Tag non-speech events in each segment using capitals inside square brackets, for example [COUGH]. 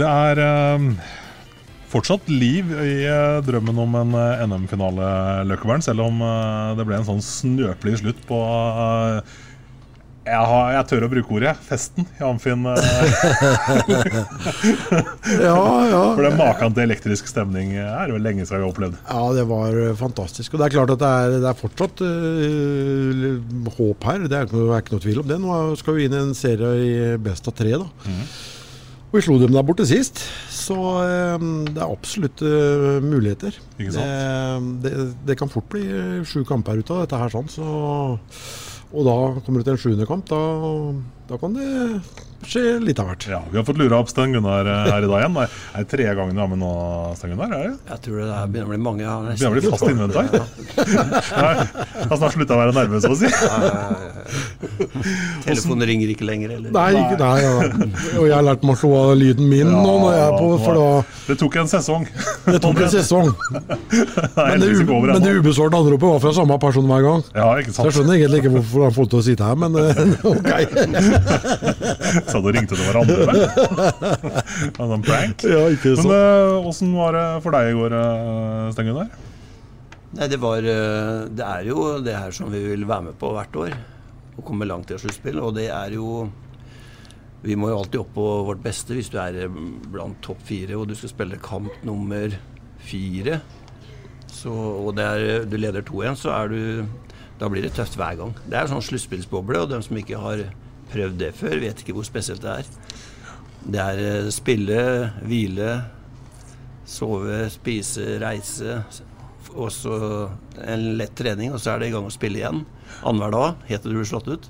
Det er eh, fortsatt liv i eh, drømmen om en eh, NM-finale, Løkkebern, selv om eh, det ble en sånn snøpelig slutt på eh, jeg, har, jeg tør å bruke ordet, festen i Amfin. eh, [LAUGHS] Ja, ja. For det maken til elektrisk stemning er det vel lenge siden vi har opplevd. Ja, det var fantastisk. Og det er klart at det er, det er fortsatt uh, håp her. Det er ikke, noe, er ikke noe tvil om det. Nå skal vi inn i en serie i best av tre. da. Og vi slo dem der borte sist, så eh, det er absolutt eh, muligheter. Ikke sant? Det, det, det kan fort bli eh, sju kamper ut av dette her, sånn, så, og da kommer det til en sjuende kamp. Da, da kan det skje litt av hvert. Ja, Vi har fått lura opp Sten Gunnar her i dag igjen. Det er- tredje gangen du er med nå, Sten Gunnar? Er det? Jeg tror det er begynner å bli mange. Ja, Det begynner å bli fast inventar. Jeg har snart slutta å være nervøs, så å si. [LAUGHS] Telefonen ringer ikke lenger, eller? Nei, ikke nei, ja. Og jeg har lært meg å slå av lyden min nå, når jeg er på, for da Det tok en sesong. Det tok en sesong. [LAUGHS] Men det, men det ubesvarte anropet var fra samme person hver gang. Ja, ikke Så jeg skjønner egentlig ikke hvorfor han får til å sitte her, men eh, [LAUGHS] ok. Sa du ringte til hverandre, vel? Det var en prank. Ja, ikke sant. Men åssen var det for deg i går, uh, Sten Gunnar? Nei, det var eh, Det er jo det her som vi vil være med på hvert år. Å komme langt i et sluttspill. Og det er jo Vi må jo alltid opp på vårt beste hvis du er eh, blant topp fire og du skal spille kamp nummer fire. Så, og er, du leder 2-1, så er du Da blir det tøft hver gang. Det er sånn sluttspillsboble, og de som ikke har prøvd det før, vet ikke hvor spesielt det er. Det er eh, spille, hvile, sove, spise, reise. Og så en lett trening, og så er det i gang å spille igjen. Annenhver dag, til du slått ut.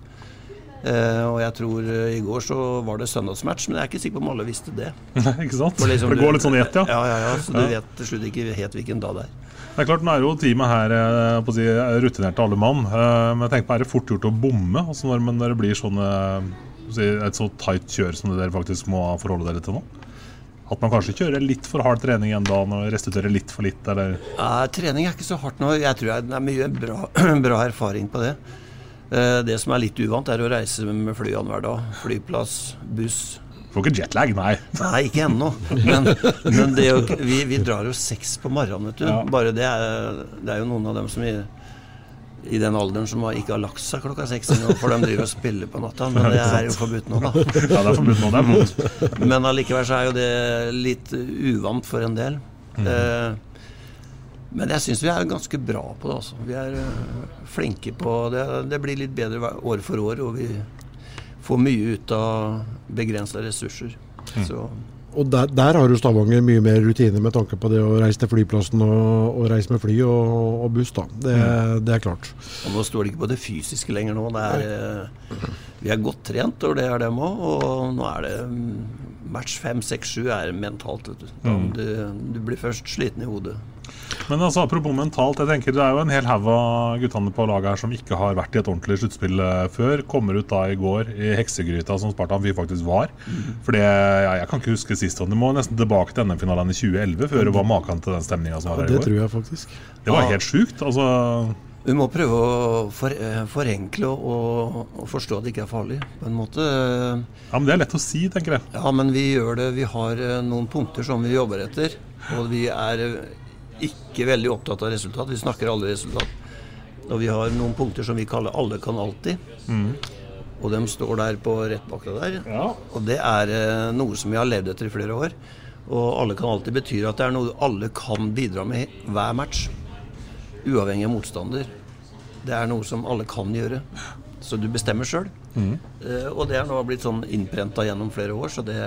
Eh, og jeg tror eh, i går så var det søndagsmatch, men jeg er ikke sikker på om alle visste det. [LAUGHS] ikke sant? Liksom det går litt sånn i ett, ja. Ja, ja, ja. Så du Ja. vet til slutt ikke helt hvilken dag det er. Det er klart, Nå er jo teamet her eh, på å si, rutinerte alle mann. eh, Men jeg tenker på, er det fort gjort å bomme altså når, når det blir sånne, å si, et så tight kjør som det dere faktisk må forholde dere til nå? At man kanskje kjører litt for hard trening en dag og restituerer litt for litt, eller Ja, trening er ikke så hardt nå. Jeg tror jeg- det er mye bra, [CLEARS THROAT] bra erfaring på det. Eh, Det som er litt uvant, er å reise med fly annenhver dag. Flyplass, buss. Får ikke jetlag, nei. [LAUGHS] Nei, ikke ennå. Men, men det jo, vi, vi drar jo seks på morgenen, vet du. Ja. Bare det er, det er jo noen av dem som i, i den alderen som ikke har lagt seg klokka seks ennå, for de driver og spiller på natta. Men [LAUGHS] det er jo forbudt nå, da. [LAUGHS] Ja, det er forbudt nå, det er vondt. [LAUGHS] Men allikevel så er jo det litt uvant for en del. Eh, men jeg syns vi er ganske bra på det, altså. Vi er eh, flinke på det. Det blir litt bedre år for år, og vi får mye ut av begrensa ressurser. Så Og der, der har jo Stavanger mye mer rutine med tanke på det å reise til flyplassen og, og reise med fly og, og buss. da. Det, det er klart. Og nå står det ikke på det fysiske lenger nå. Det er, eh, vi er godt trent, og det er dem òg. Og nå er det mm, match fem, seks, sju er mentalt. Vet du. Mm. du. Du blir først sliten i hodet. Men altså, apropos mentalt, jeg tenker det er jo en hel haug av guttene på laget her som ikke har vært i et ordentlig sluttspill eh, før. Kommer ut da i går i heksegryta som Spartan vi faktisk var. Mm. Fordi, ja, Jeg kan ikke huske sist. og du må nesten tilbake til NM-finalen i 2011 før det var maken til den stemninga som var her i går. Det tror jeg faktisk. Det var Ja. helt sjukt. Altså, Vi må prøve å for, eh, forenkle og, og forstå at det ikke er farlig, på en måte. ja, men Det er lett å si, tenker jeg. Ja, men vi gjør det. Vi har eh, noen punkter som vi jobber etter. Og vi er eh, ikke veldig opptatt av resultat. Vi snakker aldri resultat. Og vi har noen punkter som vi kaller 'alle kan alltid'. Mm. Og de står der på rett bak deg der. Og det er noe som vi har levd etter i flere år. Og 'alle kan alltid' betyr at det er noe alle kan bidra med hver match. Uavhengig av motstander. Det er noe som alle kan gjøre. Så du bestemmer sjøl. Mm. Uh, og det er nå blitt sånn innprenta gjennom flere år, så det,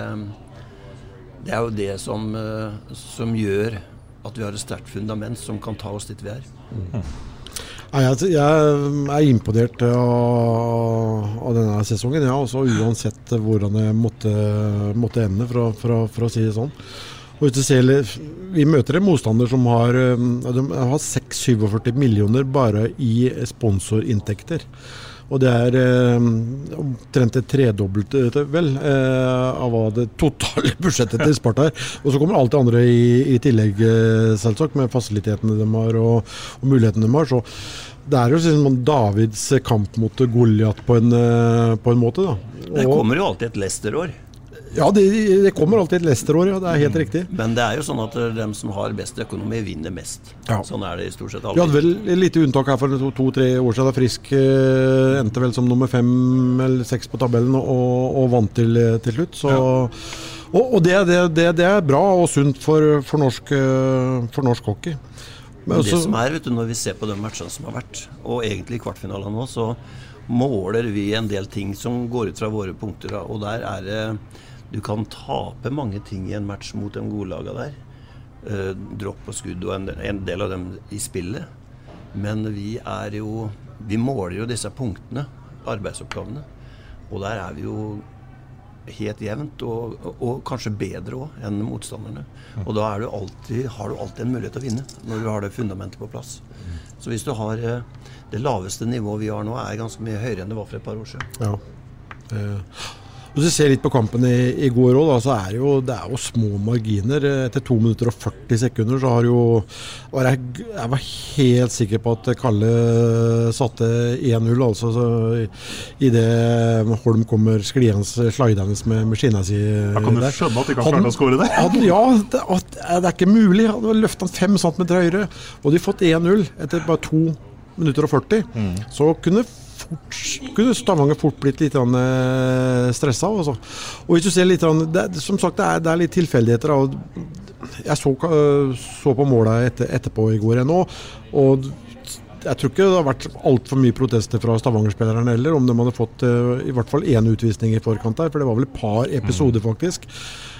det er jo det som, uh, som gjør at vi har et sterkt fundament som kan ta oss dit vi er. Mm. jeg, jeg er imponert av, av denne sesongen, ja, også uansett hvordan det måtte, måtte ende, for å, for, å, for å si det sånn. Og hvis du ser, vi møter en motstander som har, eh, har 6-47 millioner bare i sponsorinntekter. Og det er eh, omtrent det tredobbelte vel, eh, av hva det totale [LAUGHS] budsjettet til Sparta er. Og så kommer alt det andre i, i tillegg, eh, selvsagt, med fasilitetene de har og, og mulighetene de har. Så det er jo liksom Davids kamp mot Goliat på, en, eh, på en måte. da. Det kommer jo alltid et Leicester-år. Ja, det, det kommer alltid et Leicester-år, ja. Det er helt riktig. Men det er jo sånn at dem som har best økonomi, vinner mest. Sånn er det i stort sett alltid. Vi hadde vel et lite unntak her for to-tre år siden. da Frisk eh, endte vel som nummer fem eller seks på tabellen og, og vant til, til slutt. Så, Og, og det, det, det, det er bra og sunt for, for, norsk, eh, for norsk hockey. Men det som er, vet du, Når vi ser på de matchene som har vært, og egentlig i kvartfinalen nå, så måler vi en del ting som går ut fra våre punkter. Og der er det Du kan tape mange ting i en match mot de gode laga der. Eh, dropp og skudd og en, en del av dem i spillet. Men vi er jo Vi måler jo disse punktene, arbeidsoppgavene. Og der er vi jo helt jevnt, og, og, kanskje bedre òg enn motstanderne. Og da du alltid, har du alltid en mulighet til å vinne, når du har det fundamentet på plass. Så hvis du har eh, det laveste nivået vi har nå, er ganske mye høyere enn det var for et par år siden. Ja. Eh, Hvis du ser litt på kampen i, i går òg, så er det, jo, det er jo små marginer. Etter 2 minutter og 40 sekunder så har jo var jeg, jeg var helt sikker på at Kalle satte 1-0, altså. Så, Idet Holm kommer skliende, slidende med, med skinna si Da kan du der. skjønne at de ikke har klart å score det. Ja, det, at, det er ikke mulig. Løftet løfta han 5 cm høyere. Og de fått 1-0 etter bare 2 minutter og 40. Så kunne fort, kunne Stavanger fort blitt litt eh, stressa. Altså. Og hvis du ser litt, det, Som sagt, det er, det er litt tilfeldigheter. og Jeg så, eh, så på måla etter, etterpå i går ennå. Og jeg tror ikke det har vært altfor mye protester fra Stavanger-spillerne heller, om de hadde fått eh, i hvert fall én utvisning i forkant der. For det var vel et par episoder, faktisk.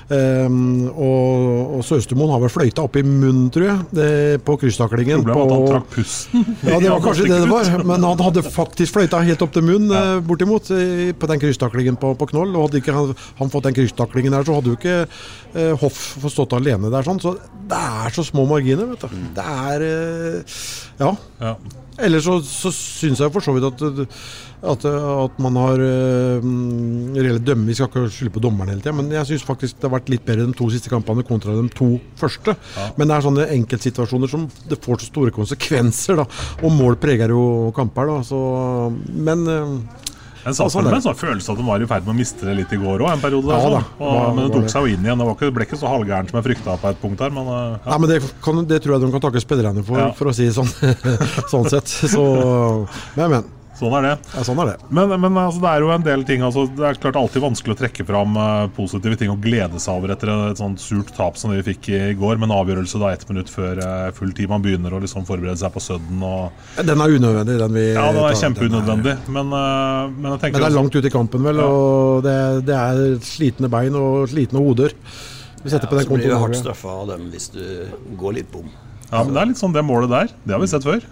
Um, og, og Søstermoen har vel fløyta opp i munnen, tror jeg, det, på krysstaklingen. Problemet var at han trakk pusten. Ja, det var [LAUGHS] kanskje det det var. Men han hadde faktisk fløyta helt opp til munnen, eh, bortimot, på den krysstaklingen på, på Knoll. Og hadde ikke han, han fått den krysstaklingen der, så hadde jo ikke eh, Hoff fått stått alene der. sånn. Så det er så små marginer, vet du. Det er eh, Ja. Ja. Ellers så, så syns jeg for så vidt at, at, at man har uh, reelle dømme Vi skal ikke skylde på dommeren hele tida, men jeg syns faktisk det har vært litt bedre de to siste kampene kontra de to første. Men det er sånne enkeltsituasjoner som det får så store konsekvenser, da. Og mål preger jo kamper, da. Så, men uh, Jeg satt sånn med en sånn følelse at de var i ferd med å miste det litt i går òg, en periode. Ja der, da, sånn. og, men det tok seg jo inn igjen. Det var ikke, ble ikke så halvgærent som jeg frykta på et punkt her, men ja. Nei, men det, kan, det tror jeg de kan takke spillerne for, Ja. for å si det sånn. [LAUGHS] sånn sett. Så, men, men. Sånn er det. Ja, sånn er det. Men, men altså, det er jo en del ting altså, Det er klart alltid vanskelig å trekke fram eh, positive ting og glede seg over etter et sånt surt tap som vi fikk i går, med en avgjørelse da ett minutt før eh, full tid. Man begynner å liksom forberede seg på sudden. Og, Den er unødvendig, den vi ja, den er kjempeunødvendig. Men, uh, men jeg tenker Men det er langt ut i kampen, vel. Og det, det er slitne bein og slitne hoder. Vi setter på den så blir du hardt straffa av dem hvis du går litt bom. Ja, men Det er litt sånn det målet der. Det har vi sett før.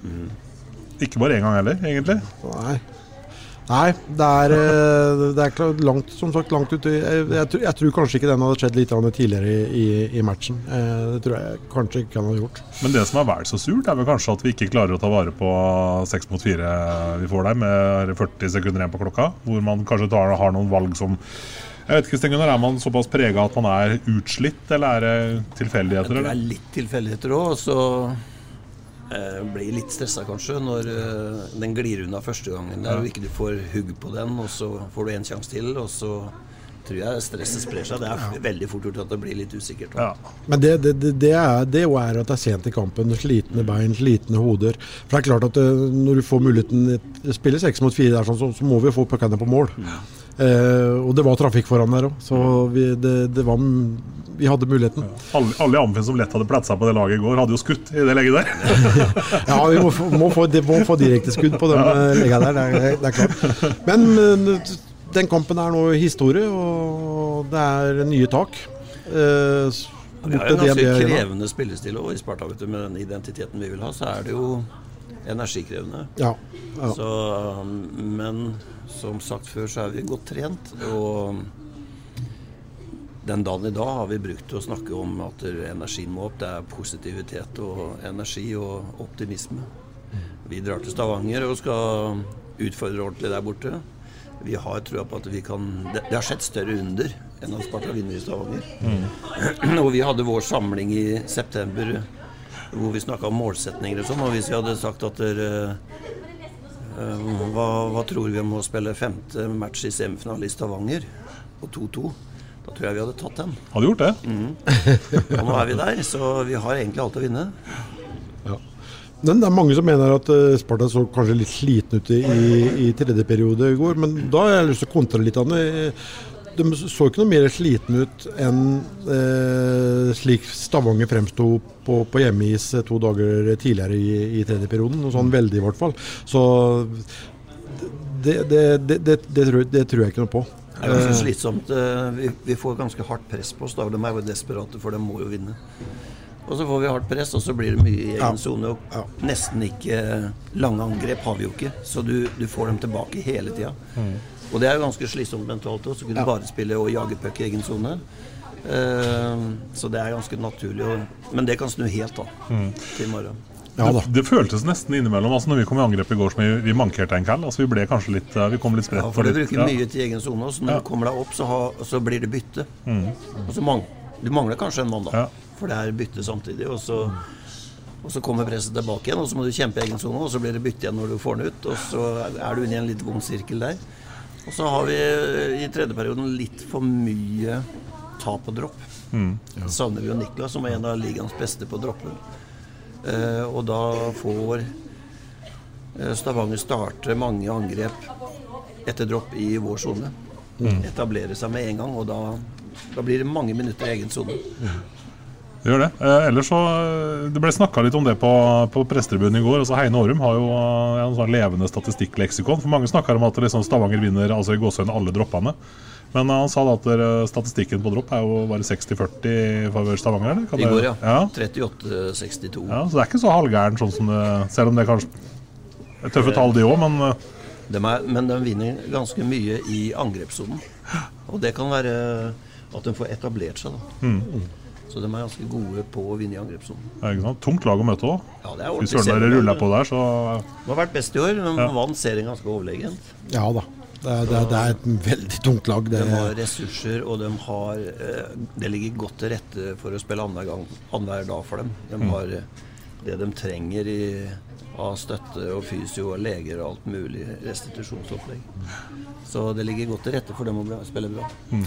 Ikke bare én gang heller, egentlig. Nei. Nei, det er, eh, det er langt, som sagt langt ute. Jeg, jeg, tror- jeg tror kanskje ikke den hadde skjedd litt tidligere i, i, i matchen. Eh, Det tror jeg kanskje ikke han hadde gjort. Men det som er vel så surt, er vel kanskje at vi ikke klarer å ta vare på seks mot fire vi får der, med 40 sekunder igjen på klokka. Hvor man kanskje tar, har noen valg som Jeg vet ikke, Sten Gunnar, Er man såpass prega at man er utslitt, eller er det tilfeldigheter? Jeg tror det er litt tilfeldigheter òg. Eh, blir litt stressa kanskje når eh, den glir unna første gangen der, og ikke du får hugg på den, og så får du en sjanse til, og så tror jeg stresset sprer seg. Det er veldig fort gjort at det blir litt usikkert. Ja. Men det, det, det, er, det jo er at det er sent i kampen. Slitne bein, slitne hoder. For det er klart at eh, når du får muligheten til å spille seks mot fire, der, sånn, så, så må vi få puckene på mål. Eh, og det var trafikk foran der òg, så vi, det, det var, vi hadde muligheten. Alle, alle i Amfinn som lett hadde platsa på det laget i går, hadde jo skutt i det legget der. [LAUGHS] Ja, vi må, få- må få, det må få direkteskudd på det ja. legga der, det er, det er klart. Men eh, den kampen er nå historie, og det er nye tak. Eh, Vi har jo en ganske krevende spillestil også i Sparta. vet du, Med den identiteten vi vil ha, så er det jo energikrevende. Ja, ja. Så, men som sagt før, så er vi godt trent. Og den dagen i dag har vi brukt til å snakke om at energien må opp. Det er positivitet og energi og optimisme. Vi drar til Stavanger og skal utfordre ordentlig der borte. Vi har trua på at vi kan Det, det har skjedd større under enn at Sparta vinner i Stavanger. [CLEARS THROAT] Og vi hadde vår samling i september hvor vi snakka om målsetninger og sånn. Og hvis vi hadde sagt at dere, eh, hva, hva tror vi om å spille femte match i semifinale i Stavanger på 2-2? Da tror jeg vi hadde tatt den. Hadde gjort det. Mm. Og nå er vi der, så vi har egentlig alt å vinne. Men det er mange som mener at eh, Sparta så kanskje litt sliten ut i, i tredje periode i går. Men da har jeg lyst til å kontre litt. Anne. De så ikke noe mer sliten ut enn eh, slik Stavanger fremsto på, på hjemmeis eh, to dager tidligere i, i tredje perioden. Noe sånn veldig, i hvert fall. Så det, det, det, det, det, tror, det tror jeg ikke noe på. Det er ganske slitsomt. Eh, Vi, vi får ganske hardt press på oss. da, og De er jo desperate, for de må jo vinne. Og så får vi hardt press, og så blir det mye i egen sone. og Nesten ikke lange angrep har vi jo ikke, så du, du får dem tilbake hele tida. Og det er jo ganske slitsomt mentalt òg, så kunne ja. bare spille og jage puck i egen sone. Uh, så det er ganske naturlig. Og, men det kan snu helt da, Mm. til i morgen. det, det føltes nesten innimellom altså når vi kom i angrep i går som vi, vi mankerte en kall. Altså vi ble kanskje litt eh, Vi kom litt spredt. Ja, for du bruker ja. mye til egen sone, så når Ja. du kommer deg opp, så, ha, så blir det bytte. Mm. Og så mang du mangler kanskje en mann, da. For det er bytte samtidig. Og så, og så kommer presset tilbake igjen, og så må du kjempe i egen sone, og så blir det bytte igjen når du får den ut. Og så er du inne i en litt vond sirkel der. Og så har vi i tredje perioden litt for mye tap og dropp. Mm. Savner vi jo Niklas, som er en av ligaens beste på droppen. Eh, og da får eh, Stavanger starte mange angrep etter dropp i vår sone. Mm. Etablere seg med en gang, og da, da blir det mange minutter i egen sone. Det gjør det. Eh, ellers så eh, Det ble snakka litt om det på, på pressetribunen i går. Altså Heine Årum har jo eh, en sånn levende statistikkleksikon. For mange snakker om at liksom Stavanger vinner altså i gåsøen alle droppene. Men eh, han sa da at statistikken på dropp er jo bare 60-40 i favør Stavanger? eller? Kan I går, ja. ja. 38-62. Ja, Så det er ikke så halvgærent, sånn som det Selv om det er kanskje er tøffe tall, de òg, men De er, men de vinner ganske mye i angrepssonen. Og det kan være at de får etablert seg, da. Mm. Så de er ganske gode på å vinne i angrepssonen. ikke sant? tungt lag å møte òg. Ja, det er Fy søren, dere ruller på der, så De har vært best i år. men Ja. vant serien ganske overlegent. Ja da. Det er, det er, det er et veldig tungt lag. Det, De har ressurser, og de har eh, Det ligger godt til rette for å spille annenhver gang annenhver dag for dem. De Mm. har eh, det de trenger i, av støtte og fysio og leger og alt mulig restitusjonsopplegg. Så det ligger godt til rette for dem å spille bra. Nå,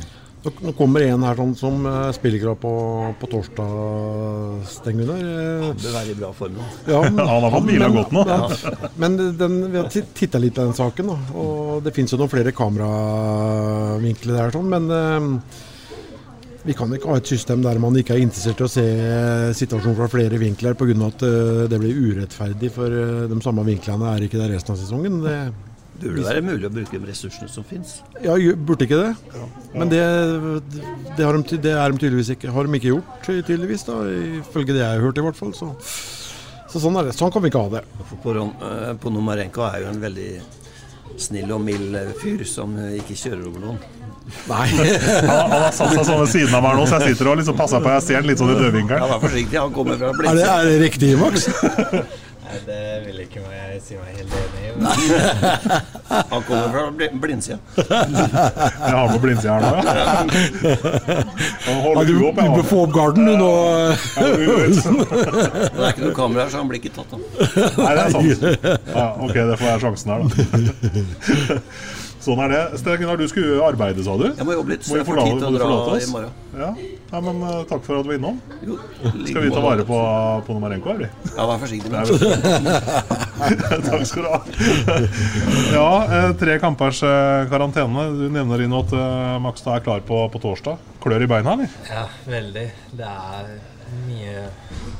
nå kommer en her sånn som uh, spiller klar på, på torsdag, Sten Gunnar. Eh, Bør være i bra form. Ja, [LAUGHS] men- Han har fått hvila godt nå. Ja. Men den, vi har titta litt på den saken, da. Og det fins jo noen flere kameravinkler der, sånn, men eh, vi kan ikke ha et system der man ikke er interessert i å se situasjonen fra flere vinkler pga. at eh, det blir urettferdig, for eh, de samme vinklene er ikke der resten av sesongen. Det, Burde det være mulig å bruke de ressursene som fins. ja, burde ikke det? Men det, det, har de, det er de tydeligvis ikke, har de ikke gjort, tydeligvis, da, ifølge det jeg har hørt i hvert fall. Så, så sånn er det. Sånn kan vi ikke ha det. For Poron- eh, Ponomarenko er jo en veldig snill og mild fyr som ikke kjører over noen. Nei. [LAUGHS] Han, han har satt seg sånn ved siden av meg nå, så jeg sitter og liksom passer på. Jeg ser den litt sånn i dødvinkelen. Ja, vær forsiktig, han kommer fra Er det, er det riktig, Max? [LAUGHS] Nei, det vil ikke jeg si meg helt enig i. [LAUGHS] Han kommer fra Bl- Blindsida. Jeg har på blindsida her nå, ja. [LAUGHS] Han holder du, opp, du bør få opp garden, du nå. Ja. [LAUGHS] Det er ikke noe kamera her, så han blir ikke tatt. Da. Nei, det er sant. Ja, ok, det får jeg sjansen her, da. Sånn er det. Sten Gunnar, du skulle arbeide, sa du? Jeg må jobbe litt, så Må jeg får tid til å dra i morgen. Ja. ja, men uh, takk for at du var innom. Jo, Skal vi ta vare på, på Nomarenko, eller? Ja, vær forsiktig Nei, med. [LAUGHS] Takk skal du ha. Ja, eh, tre kampers eh, karantene. Du nevner inn at Max er klar på, på torsdag. Klør i beina, eller? Ja, veldig. Det er mye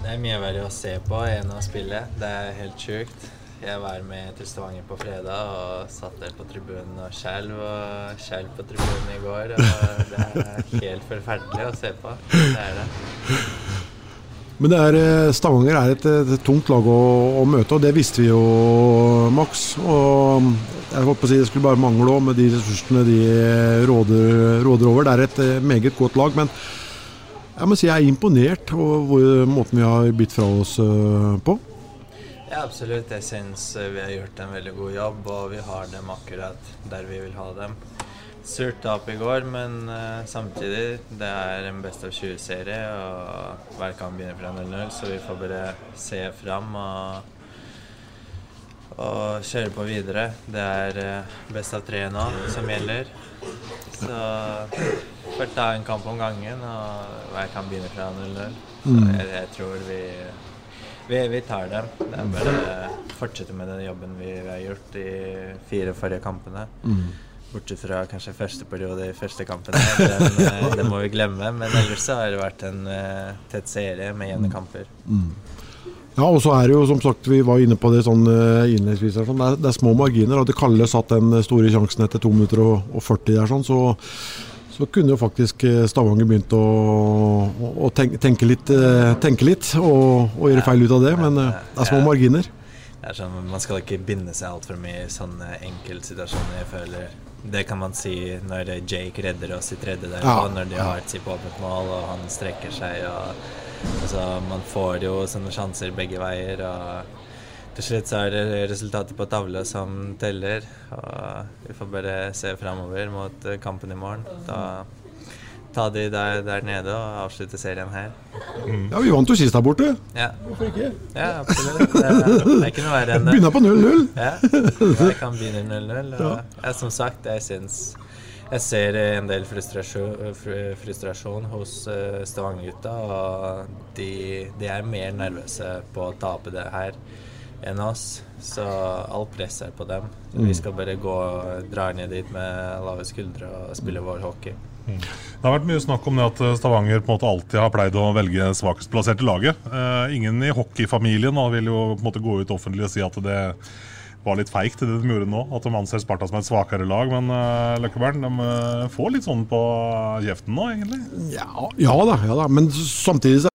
Det er mye verre å se på enn å spille. Det er helt sjukt. Jeg var med til Stavanger på fredag og satt der på tribunen og skjelv og skjelv på tribunen i går. Og det er helt forferdelig å se på. Det er det. Men det er, eh, Stavanger er et, et tungt lag å, å møte, og det visste vi jo, Max. Og jeg holdt på å si Det skulle bare mangle òg, med de ressursene de råder, råder over. Det er et eh, meget godt lag, men jeg må si jeg er imponert over måten vi har bitt fra oss eh, på. Ja, absolutt. Jeg syns vi har gjort en veldig god jobb, og vi har dem akkurat der vi vil ha dem. Surt tap i går, men uh, samtidig, det er en best av 20-serie, og hver kamp begynner fra 0-0, så vi får bare se fram og, og kjøre på videre. Det er uh, best av tre nå som gjelder. Så får ta en kamp om gangen, og hver kamp begynner fra 0-0. Så Mm. jeg, jeg tror vi vi, vi tar dem. Det er bare å fortsette med den jobben vi, vi har gjort i fire forrige kampene. Mm. Bortsett fra kanskje første periode i første kampene. Den, [LAUGHS] eh, må vi glemme. Men ellers så har det vært en uh, tett serie med jevne kamper. Mm. Ja, og så er det jo som sagt, vi var inne på det sånn eh, innledningsvis, sånn, det, det er små marginer. Hadde Kalle satt den store sjansen etter 2 minutter og, og 40 der, sånn, så, så kunne jo faktisk eh, Stavanger begynt å, å, å tenke, tenke litt, eh, tenke litt og, og gjøre feil ut av det. Men eh, det er små marginer. Det er sånn, Man skal ikke binde seg altfor mye i sånne enkeltsituasjoner. Jeg føler Det kan man si når Jake redder oss i tredje der, Ja. og når de har et sitt åpent mål, og han strekker seg. og altså, Man får jo sånne sjanser begge veier. og til slutt så er det resultatet på tavla som teller. Og vi får bare se framover mot kampen i morgen. Da ta de der, der nede og avslutte serien her. Ja, Vi vant jo sist der borte. Ja. Hvorfor ikke? Ja, absolutt. Det er, det er ikke noe verre enn det. Begynner på 0-0. Ja, jeg kan begynne 0-0. og Ja, som sagt, jeg syns jeg ser en del frustrasjon, frustrasjon hos eh, Stavanger-gutta. Og de, de er mer nervøse på å tape det her enn oss. Så alt presset er på dem. Så Mm. Vi skal bare gå dra ned dit med lave skuldre og spille vår hockey. Det har vært mye snakk om det at eh, Stavanger på en måte alltid har pleid å velge svakest plasserte laget. Eh, ingen i hockeyfamilien vil jo på en måte gå ut offentlig og si at det var litt feigt det de gjorde nå. At de anser Sparta som et svakere lag. Men uh, Løkkebern de eh, får litt sånn på kjeften nå, egentlig. Ja, ja da, ja da, men samtidig så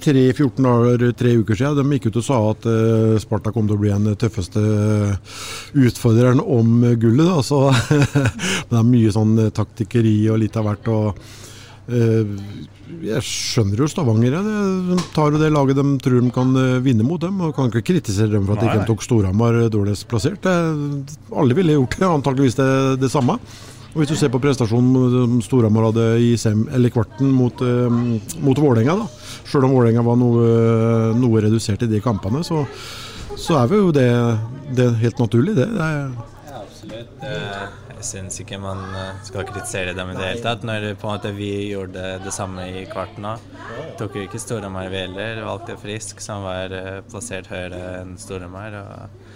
men 3-14 dager, tre uker siden, de gikk ut og sa at uh, Sparta kom til å bli den tøffeste utfordreren om gullet. Da. Så, [LAUGHS] det er mye sånn eh, taktikkeri og litt av hvert. Og, eh, jeg skjønner jo Stavanger. De tar jo det laget de tror de kan eh, vinne mot dem. og Kan ikke kritisere dem for at de ikke tok Storhamar dårligst plassert. Det, alle ville gjort det, antakeligvis det, det samme. Og Hvis du ser på prestasjonen som Storhamar hadde i sem, kvarten mot, eh, mot Vålerenga. Selv om Vålerenga var noe, noe redusert i de kampene, så, så er jo det, det er helt naturlig, det. det er, absolutt. Eh, Jeg syns ikke man eh, skal kritisere dem i det hele tatt. Når på en måte vi gjorde det samme i kvarten òg. Tok jo ikke Storhamar vi heller. Valgte Frisk, som var eh, plassert høyere enn Storhamar. og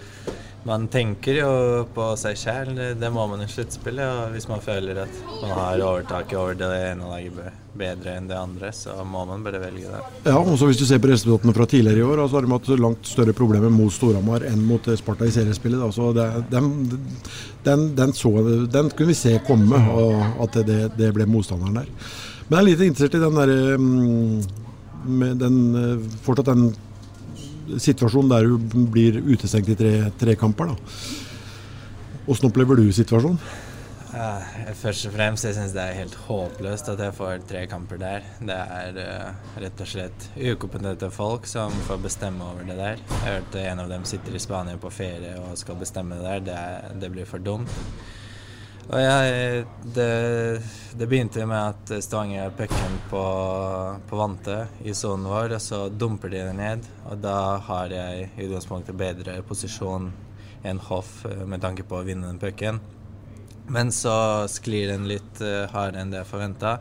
man tenker jo på seg sjæl, det må man i sluttspillet. Og hvis man føler at man har overtaket over det ene laget bedre enn det andre, så må man bare velge det. Ja, også Hvis du ser på resultatene fra tidligere i år, så har de hatt langt større problemer mot Storhamar enn mot Sparta i seriespillet. Så det, den, den, den, så, den, kunne vi se komme, at det, det ble motstanderen der. Men jeg er litt interessert i den derre med den, fortsatt den situasjon der du blir utestengt i tre, tre kamper. Hvordan opplever du situasjonen? Uh, først og fremst jeg syns det er helt håpløst at jeg får tre kamper der. Det er uh, rett og slett ukompetente folk som får bestemme over det der. Jeg hørte en av dem sitter i Spania på ferie og skal bestemme det der. Det, er, det blir for dumt. Jeg, det, det, begynte med at Stavanger pucken på, på vante i sonen vår, og så dumper de den ned. Og da har jeg i utgangspunktet bedre posisjon enn Hoff eh, med tanke på å vinne den pucken. Men så sklir den litt uh, hardere enn det jeg forventa.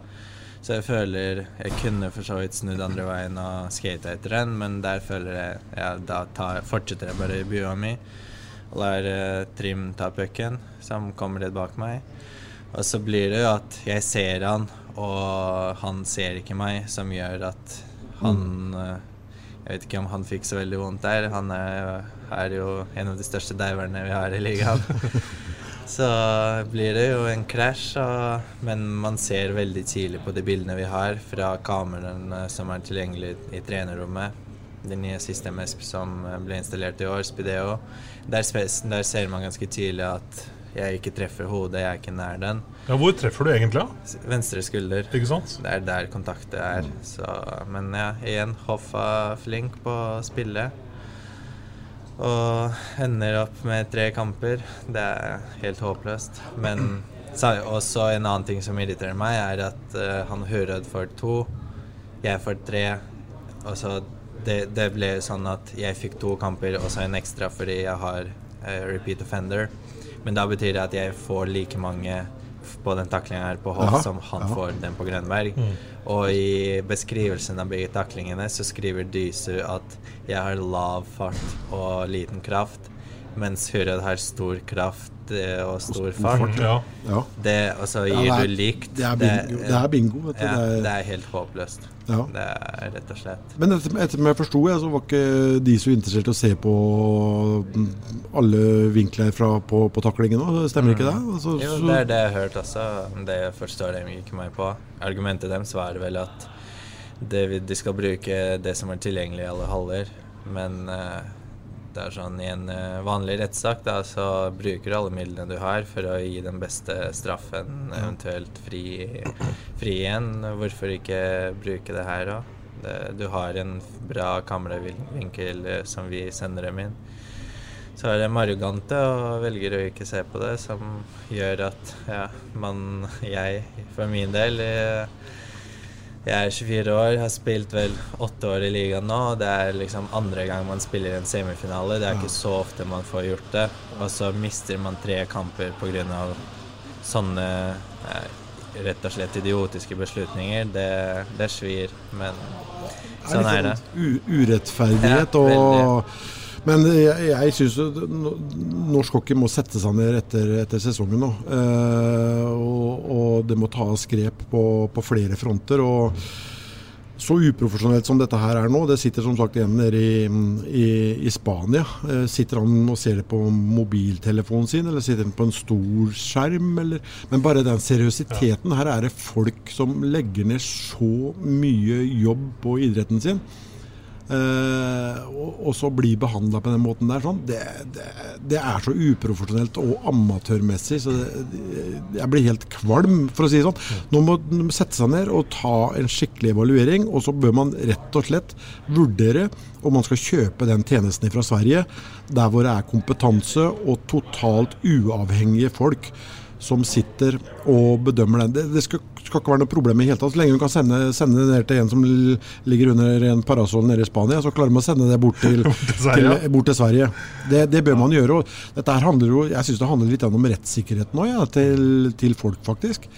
Så jeg føler Jeg kunne for så vidt snudd andre veien og skata etter den, men der føler jeg ja, da tar, fortsetter jeg bare i bua mi og lar uh, Trim ta pucken, som kommer litt bak meg. Og så blir det jo at jeg ser han, og han ser ikke meg, som gjør at han uh, Jeg vet ikke om han fikk så veldig vondt der. Han er, er jo en av de største diverne vi har i ligaen. [LAUGHS] så blir det jo en krasj, men man ser veldig tidlig på de bildene vi har fra kameraene som er tilgjengelig i trenerrommet det nye systemet som ble installert i år, Spideo. Der, der, ser man ganske tydelig at jeg ikke treffer hodet, jeg er ikke nær den. Ja, Hvor treffer du egentlig? da? Venstre skulder. Ikke sant? Det er der kontaktet er. Så, men ja, igjen, Hoffa flink på å spille. Og ender opp med tre kamper. Det er helt håpløst. Men [CLEARS THROAT] også en annen ting som irriterer meg, er at uh, han Hurød får to, jeg får tre. Og så det, det, ble sånn at jeg fikk to kamper og så en ekstra fordi jeg har uh, repeat offender. Men da betyr det at jeg får like mange på den taklingen her på Hoff som han aha. får den på Grønberg. Mm. Og i beskrivelsen av begge taklingene så skriver Dysu at jeg har lav fart og liten kraft, mens Hurred har stor kraft og stor fart. Ja. Ja. Det, og så gir ja, er, du likt. Det er bingo. Det, er, bingo, det, er, det, er, helt håpløst. Det er rett og slett. Men etter, etter jeg forsto, så var ikke de så interessert i å se på mm, alle vinkler fra, på, på taklingen òg, stemmer mm. ikke det? Altså, jo, det er det jeg har hørt også. Det forstår de ikke meg på. Argumentet deres var vel at det, de skal bruke det som er tilgjengelig i alle haller, men uh, det er sånn I en uh, vanlig rettssak da, så bruker du alle midlene du har for å gi den beste straffen, eventuelt fri, fri igjen. Hvorfor ikke bruke det her òg? Du har en bra kameravinkel uh, som vi sender dem inn. Så er de arrogante og velger å ikke se på det, som gjør at ja, man Jeg, for min del uh, jeg er 24 år, har spilt vel åtte år i ligaen nå. og Det er liksom andre gang man spiller en semifinale. Det er ikke så ofte man får gjort det. Og så mister man tre kamper pga. sånne eh, rett og slett idiotiske beslutninger. Det, det svir, men sånn er det. Urettferdighet og men jeg, jeg syns norsk hockey må sette seg ned etter, etter sesongen nå. Eh, og, og, det må tas grep på, på, flere fronter. og så uprofesjonelt som dette her er nå, det sitter som sagt igjen nede i, i, i, Spania. Eh, sitter han og ser det på mobiltelefonen sin, eller sitter han på en stor skjerm? Eller, men bare den seriøsiteten. Her er det folk som legger ned så mye jobb på idretten sin. Uh, og, så bli behandla på den måten der, sånn, det, det, det, er så uprofesjonelt og amatørmessig. Så det, jeg blir helt kvalm, for å si det sånn. Nå må man sette seg ned og ta en skikkelig evaluering. Og så bør man rett og slett vurdere om man skal kjøpe den tjenesten fra Sverige, der hvor det er kompetanse og totalt uavhengige folk som sitter og bedømmer. Det, det skal, skal, ikke være noe problem i hele tatt. Så lenge du kan sende, sende, det ned til en som ligger under en parasoll nede i Spania, så klarer man å sende det bort til, [LAUGHS] til, bort til Sverige. Det, det, bør man gjøre. Og dette her handler jo, Jeg syns det handler litt om rettssikkerheten òg, ja, til, til, folk, faktisk.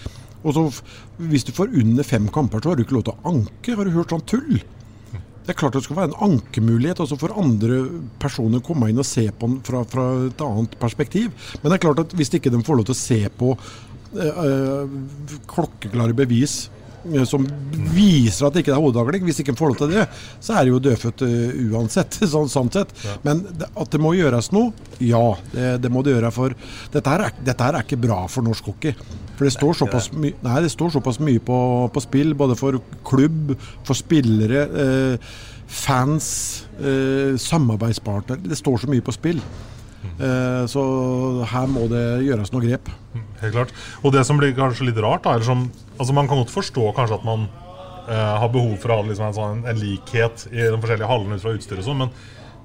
Og så Hvis du får under fem kamper, så har du ikke lov til å anke. Har du hørt sånn tull? Det er klart det skal være en ankemulighet også for andre personer å komme inn og se på den fra, fra et annet perspektiv. Men det er klart at hvis ikke de får lov til å se på øh, klokkeklare bevis som viser at det ikke er hodehagling. Hvis ikke en får lov til det, så er det jo dødfødt uh, uansett. [LAUGHS] sånn, sånn sett. Men at det må gjøres noe, ja. Det, det må det gjøre. For dette her, er, dette her er ikke bra for norsk hockey. For det står såpass, my nei, det står såpass mye på, på, spill, både for klubb, for spillere, eh, fans, eh, samarbeidspartnere. Det står så mye på spill. Eh, så her må det gjøres noe grep. Helt klart. Og det som blir kanskje litt rart, da, som, altså man kan godt forstå kanskje at man eh, har behov for å ha liksom en, sånn, en, likhet i de forskjellige hallene ut fra utstyret og sånn, men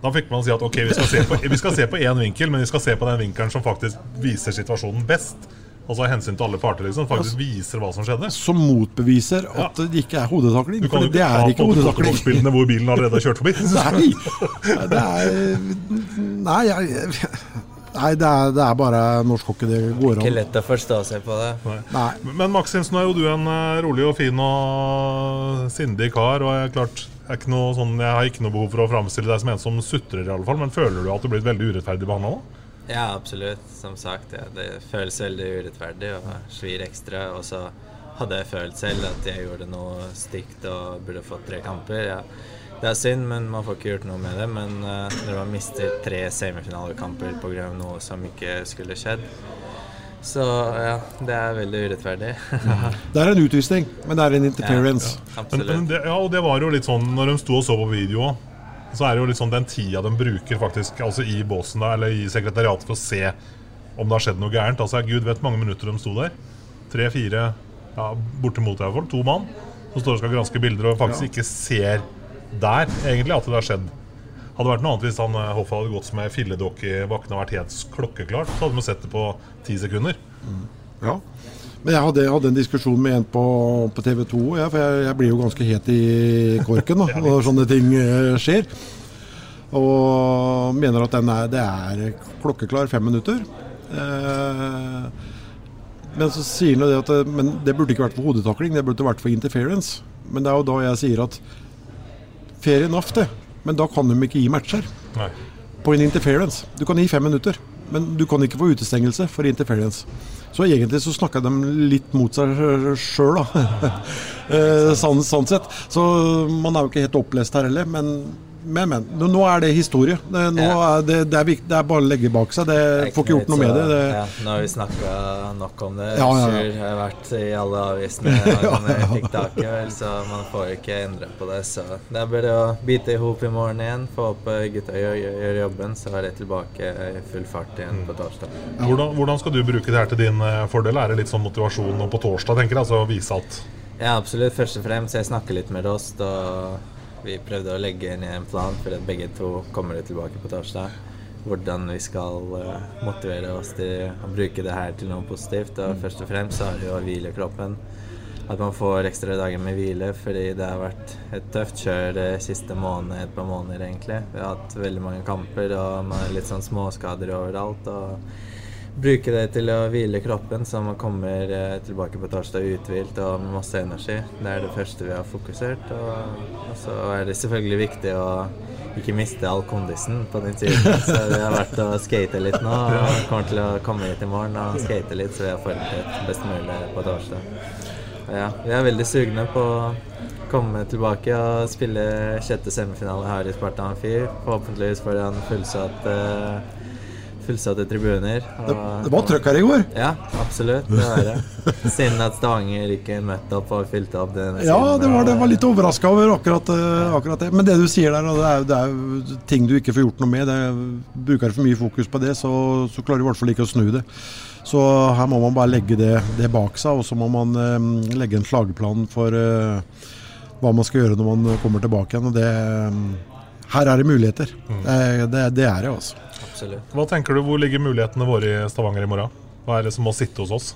da fikk man si at ok, vi skal se på vi skal se på én vinkel, men vi skal se på den vinkelen som faktisk viser situasjonen best. Altså hensyn til alle parter, liksom. Faktisk viser hva som skjedde. Som motbeviser at ja. det ikke er hodetakling. Du kan jo ikke det er ikke hodetakling. spillene hvor bilen allerede har kjørt forbi. [LAUGHS] nei, det er Nei, [LAUGHS] jeg, nei det, er, det er, bare norsk hockey det går an. Ikke lett å forstå seg på det. Nei. Nei. Men Maximsen er jo du en eh, rolig og fin og sindig kar. Og jeg, klart, jeg, sånn, jeg har ikke noe behov for å framstille deg som en som sutrer, i alle fall. Men føler du at du blir veldig urettferdig behandla nå? Ja, absolutt. Som sagt, ja, det føles veldig urettferdig og svir ekstra. Og så hadde jeg følt selv at jeg gjorde noe stygt og burde fått tre kamper. Ja. Det er synd, men man får ikke gjort noe med det. Men uh, når man mister tre semifinalekamper pga. noe som ikke skulle skjedd, så ja, det er veldig urettferdig. [LAUGHS] det er en utvisning, men det er en interference. Ja, men, men det, ja, og det var jo litt sånn når de sto og så på video så er det jo litt sånn den tida de bruker faktisk altså i båsen da, eller i sekretariatet for å se om det har skjedd noe gærent. Altså Gud vet mange minutter de sto der. Tre-fire, ja, bortimot i hvert fall. To mann som står og skal granske bilder og faktisk ja. ikke ser der egentlig at det har skjedd. Hadde vært noe annet hvis han eh, Hoffa hadde gått som ei filledokke i bakken og vært helt klokkeklart, så hadde vi sett det på ti sekunder. Mm. Ja. Men jeg hadde, hadde, en diskusjon med en på, på TV 2, ja, for jeg, jeg, blir jo ganske het i korken da, [LAUGHS] når sånne ting uh, skjer. Og mener at er, det er klokkeklar fem minutter. Uh, men så sier han det at det, det burde ikke vært for hodetakling, det burde vært for interference. Men det er jo da jeg sier at fair enough, det. Men da kan de ikke gi matcher. Nei. På en interference. Du kan gi fem minutter, men du kan ikke få utestengelse for interference. Så egentlig så snakka de litt mot seg sjøl, da. [LAUGHS] Eh, sånn, sånn, sett. Så man er jo ikke helt opplest her heller. Men men, men. Nå er det historie. Det, er det, det, er viktig, det, er bare å legge bak seg. Det, får ikke gjort noe med det. Ja, nå har vi snakka nok om det. Ja, ja, ja. Jeg har vært i alle avisene [LAUGHS] taket vel så man får ikke endre på det. Så det er bare å bite i hop i morgen igjen. Få opp gutta gjør, gjør jobben, så er det tilbake i full fart igjen på torsdag. Hvordan, hvordan, skal du bruke det her til din eh, fordel? Er det litt sånn motivasjon på torsdag, tenker jeg? Altså vise at Ja, absolutt. Først og fremst. Jeg snakker litt med Rost. og vi prøvde å legge ned en plan for at begge to kommer tilbake på torsdag. Hvordan vi skal uh, motivere oss til å bruke det her til noe positivt. Og først og fremst så er det jo å hvile kroppen. At man får ekstra dager med hvile, fordi det har vært et tøft kjør de siste månedene, et par måneder egentlig. Vi har hatt veldig mange kamper og man har litt sånn småskader overalt. og bruke det til å hvile kroppen, så man kommer eh, tilbake på torsdag uthvilt og med masse energi. Det er det første vi har fokusert. Og, så er det selvfølgelig viktig å ikke miste all kondisen på den tiden. [LAUGHS] Så vi har vært og skate litt nå og kommer til å komme hit i morgen og skate litt, så vi har forberedt best mulig på torsdag. Ja, vi er veldig sugne på å komme tilbake og spille sjette semifinale her i Sparta Amfi. Forhåpentligvis foran fullsatt uh, fullsatte tribuner. Det, det, var trøkk her i går? Ja, absolutt. Det var det. Synd at Stavanger ikke møtte opp og fylte opp den. Ja, det var, det var litt overraska over akkurat, uh, akkurat, det. Men det du sier der, det er, det er ting du ikke får gjort noe med. Det, bruker for mye fokus på det, så, så klarer du i hvert fall ikke å snu det. Så her må man bare legge det, det bak seg, og så må man eh, legge en slagplan for eh, hva man skal gjøre når man kommer tilbake igjen. og det um, her er det muligheter. Mm. Det, det, er det, altså. Absolutt. Hva tenker du, Hvor ligger mulighetene våre i Stavanger i morgen? Hva er det som må sitte hos oss?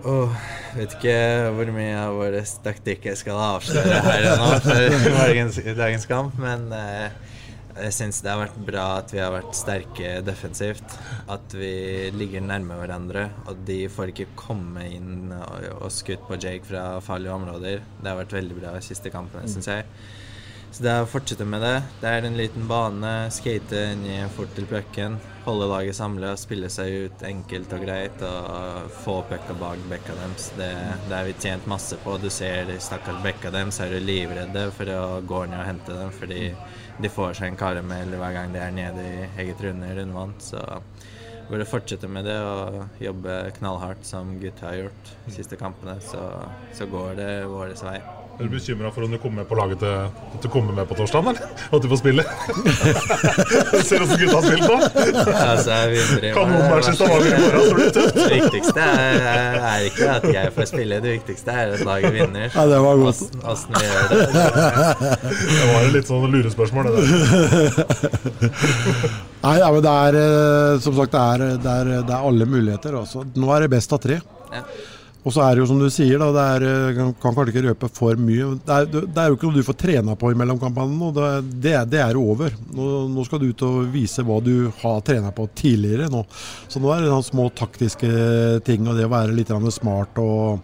Oh, vet ikke hvor mye av vår taktikk jeg skal avsløre her nå for dagens, dagens kamp, men eh, jeg syns det har vært bra at vi har vært sterke defensivt. At vi ligger nærme hverandre. Og de får ikke komme inn og, og skutt på Jake fra farlige områder. Det har vært veldig bra i siste kampene, syns jeg. Så det er å fortsette med det. Det er en liten bane, skate i fort til pucken, holde laget samla, spille seg ut enkelt og greit og få pucka bak bekka deres. Det, det er vi tjent masse på. Du ser de stakkars bekka deres er du livredde for å gå ned og hente dem fordi de får seg en karamell hver gang de er nede i eget runde rundvann. Så burde fortsette med det og jobbe knallhardt som gutta har gjort de siste kampene, så, så går det vår vei. Er du bekymra for om du kommer med på laget til, at du kommer med på torsdag, eller? At du får spille? [LAUGHS] Ser åssen gutta har spilt nå? Altså, Kanonmatch i Stavanger i morgen, tror du tøft. [LAUGHS] Det viktigste er, er, ikke at jeg får spille, det viktigste er at laget vinner. Ja, det var godt. Åssen vi gjør det. [LAUGHS] Det var et litt sånn lurespørsmål, det der. Nei, ja, men det er eh, som sagt det er, det er, det er alle muligheter. Også. Nå er det best av tre. Ja. Og så er det jo som du sier, da, det er, eh, kan kan kanskje ikke røpe for mye. Det er, det er jo ikke noe du får trena på i nå. Det, det, det er over. Nå, nå skal du ut og vise hva du har trena på tidligere nå. Så nå er det små taktiske ting og det å være litt smart og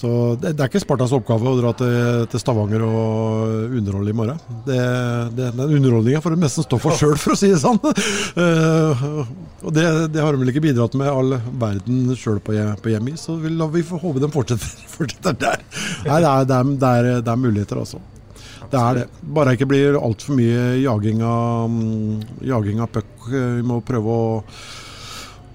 Så det, det er ikke Spartas oppgave å dra til, til Stavanger og underholde i morgen. Det, det, den underholdninga får de nesten stå for sjøl, for å si det sånn. Uh, og det, har de vel ikke bidratt med all verden sjøl på, på hjemmet i, så vi, la- vi får håpe de fortsetter, [LAUGHS] fortsetter der. Nei, det er, er, er, det er muligheter, altså. Det er det. Bare ikke blir altfor mye jaging av, mm, jaging av puck. Vi må prøve å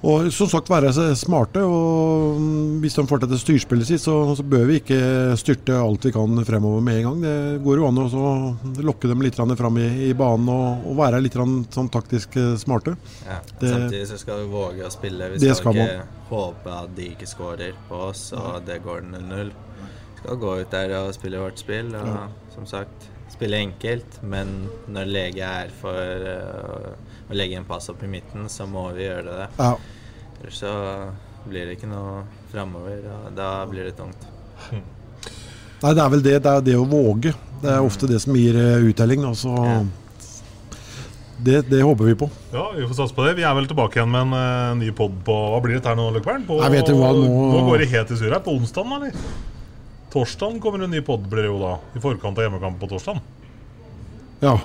og som sagt være smarte. og mm, Hvis de fortsetter styrspillet sitt, så, så bør vi ikke styrte alt vi kan fremover med en gang. Det går jo an å lokke dem litt fram i, i banen og, og være litt sånn taktisk eh, smarte. Ja. Det- Samtidig så skal vi våge å spille. Vi skal, skal ikke håpe at de ikke skårer på oss, og det går 0-0. Vi skal gå ut der og spille vårt spill, og Ja. som sagt spille enkelt. Men når lege er for øh, å legge en pass opp i midten, så må vi gjøre det. Ja. Ellers så blir det ikke noe framover, og da blir det tungt. Nei, det er vel det. Det er det å våge. Det er ofte det som gir eh, uttelling. da, så det, det håper vi på. Ja, vi får satse på det. Vi er vel tilbake igjen med en uh, ny pod på Hva blir det her nå, Løkvern? På- vet hva, nå- Nå går det helt i surr her. På onsdag, eller? Torsdagen kommer en ny pod, blir det jo da. I forkant av hjemmekamp på torsdagen. Ja.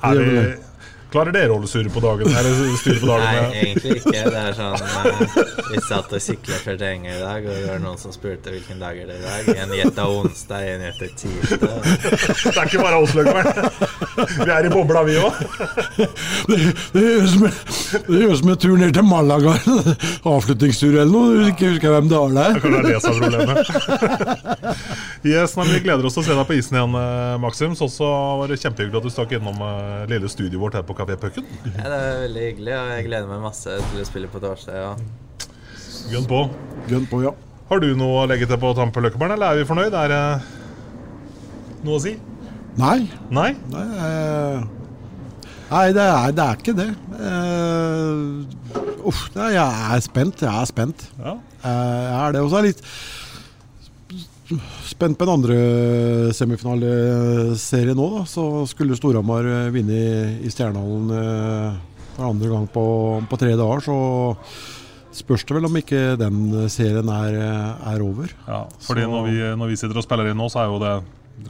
Er Det gjør det, det. Klarer dere å holde surr på dagen? Eller styre på dagen? Nei, egentlig ikke. Det er sånn eh, Vi satt og sykla før trening i dag, og det var noen som spurte hvilken dag er det i dag. En gjetta onsdag, en gjetta tirsdag. Det er ikke bare oss, Løkkeberg. Vi er i bobla, vi òg. Det, det høres som som en tur ned til Malaga. Avslutningstur eller noe. Du Ikke husker hvem det var der. Kanskje det er det som er problemet. Yes, nei, Vi gleder oss til å se deg på isen igjen, eh, Maxim. Så også var det kjempehyggelig at du stakk innom eh, lille studioet vårt her på Kafé Pucken. Ja, det er veldig hyggelig, og jeg gleder meg masse til å spille på torsdag. Ja. Gunn på. Gunn på, ja. Har du noe å legge til på tampen, Løkkebarn, eller er vi fornøyd? Er det noe å si? Nei. Nei? Nei, eh, nei det, er, det er ikke det. Eh, uff, nei, jeg er spent. Jeg er spent. Ja. Eh, jeg er det. Og så er litt spent på den andre semifinaleserien nå. Da. Så skulle Storhamar eh, vinne i, Stjernehallen eh, for andre gang på, på tre dager. Så spørs det vel om ikke den serien er, er over. Ja, fordi Så- når vi, når vi sitter og spiller inn nå, så er jo det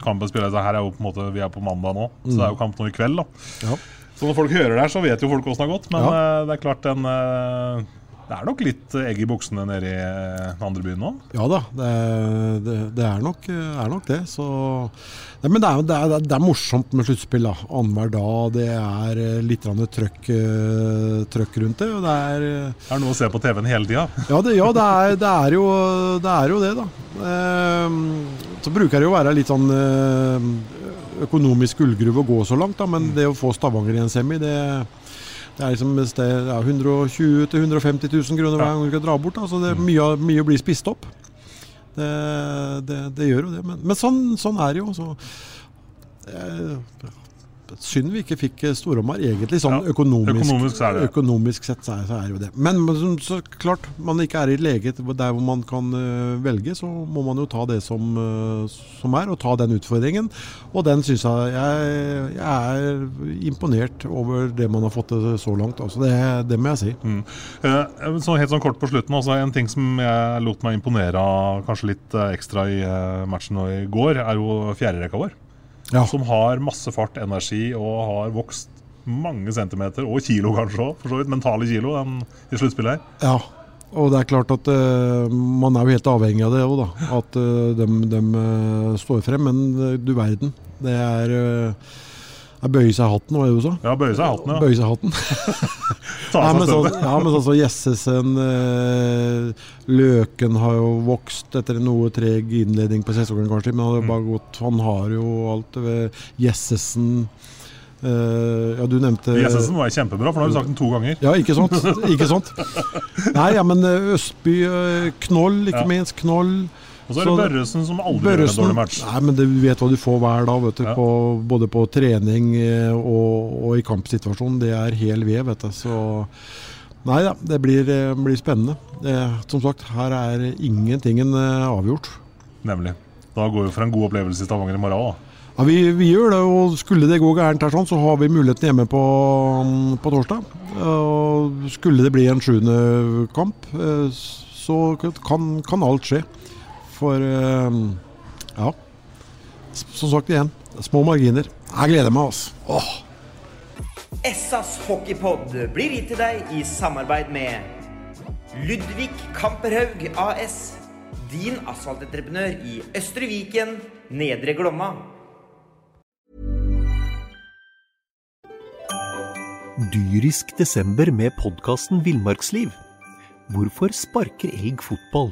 kampen så her er jo på en måte Vi er på mandag nå, så det er jo kamp nå i kveld. da Ja. Så når folk hører det her, så vet jo folk åssen det har gått. Men Ja. eh, det er klart den eh, Det er nok litt egg i buksene nede i eh, den andre byen nå. Ja da, det, det, det er, nok, er nok det. Så, nei, men det er, er, det er morsomt med sluttspill. da. Annenhver dag. Det er eh, litt trøkk, eh, trøkk rundt det. Og det er eh, Det er noe å se på TV-en hele tida. Ja, det, ja det, er, det, er jo, det er jo det, da. Ehm, så bruker det jo å være litt sånn eh, økonomisk gullgruve å gå så langt, da, men det å få Stavanger i en semi, det, det er liksom sted, ja, 120 000-150 000 kroner hver gang du skal dra bort. Da, så det, mye, av- mye blir spist opp. Det, det, det gjør jo det. Men, men sånn, sånn er det jo. Så, eh, synd vi ikke fikk eh, Storhamar egentlig sånn Ja, økonomisk, økonomisk så økonomisk sett så er, jo det. Men, så, klart, man ikke er i lege der hvor man kan eh, velge, så må man jo ta det som, eh, som er, og ta den utfordringen. Og den syns jeg, jeg Jeg er imponert over det man har fått til så langt. Altså det, det må jeg si. Mm. Så helt sånn kort på slutten altså En ting som jeg lot meg imponere av kanskje litt ekstra i matchen nå i går, er jo fjerderekka vår. Som har masse fart, energi og har vokst mange centimeter, og kilo kanskje òg, for så vidt. Mentale kilo den, i sluttspillet her. Ja, og det er klart at uh, man er jo helt avhengig av det òg, da. At uh, de, de uh, står frem. Men du verden. Det er uh, jeg bøyer seg hatten, hva er det du sa? Ja, bøye seg hatten, ja. Bøye seg hatten. [LAUGHS] Ta ja, men så, ja, men sånn som Jessesen eh, Løken har jo vokst etter en noe treg innledning på sesongen, kanskje. Men han har jo bare gått Han har jo alt ved Jessesen eh, Ja, du nevnte Jessesen var kjempebra, for nå har vi sagt den to ganger. Ja, ikke sant? Ikke sant? [LAUGHS] Nei, ja, men eh, Østby eh, Knoll, ikke minst. Knoll. Og så er det Børresen som aldri gjør en dårlig match. Nei, men du vet hva du får hver dag, vet du, Ja. på, både på trening eh, og, og i kampsituasjonen. Det er hel ved, vet du. Så Nei da, det blir, eh, blir spennende. Det, som sagt, her er ingentingen eh, avgjort. Nemlig. Da går vi for en god opplevelse i Stavanger i morgen. da. Ja, vi, vi gjør det, og skulle det gå gærent her, sånn, så har vi muligheten hjemme på, på torsdag. Og skulle det bli en sjuende kamp, eh, så kan, kan alt skje. For eh, ja, som sagt igjen, små marginer. Jeg gleder meg, altså. Åh. Essas hockeypod blir gitt til deg i samarbeid med Ludvig Kamperhaug AS. Din asfaltentreprenør i Østre Viken, Nedre Glomma. Dyrisk desember med podkasten Villmarksliv. Hvorfor sparker elg fotball?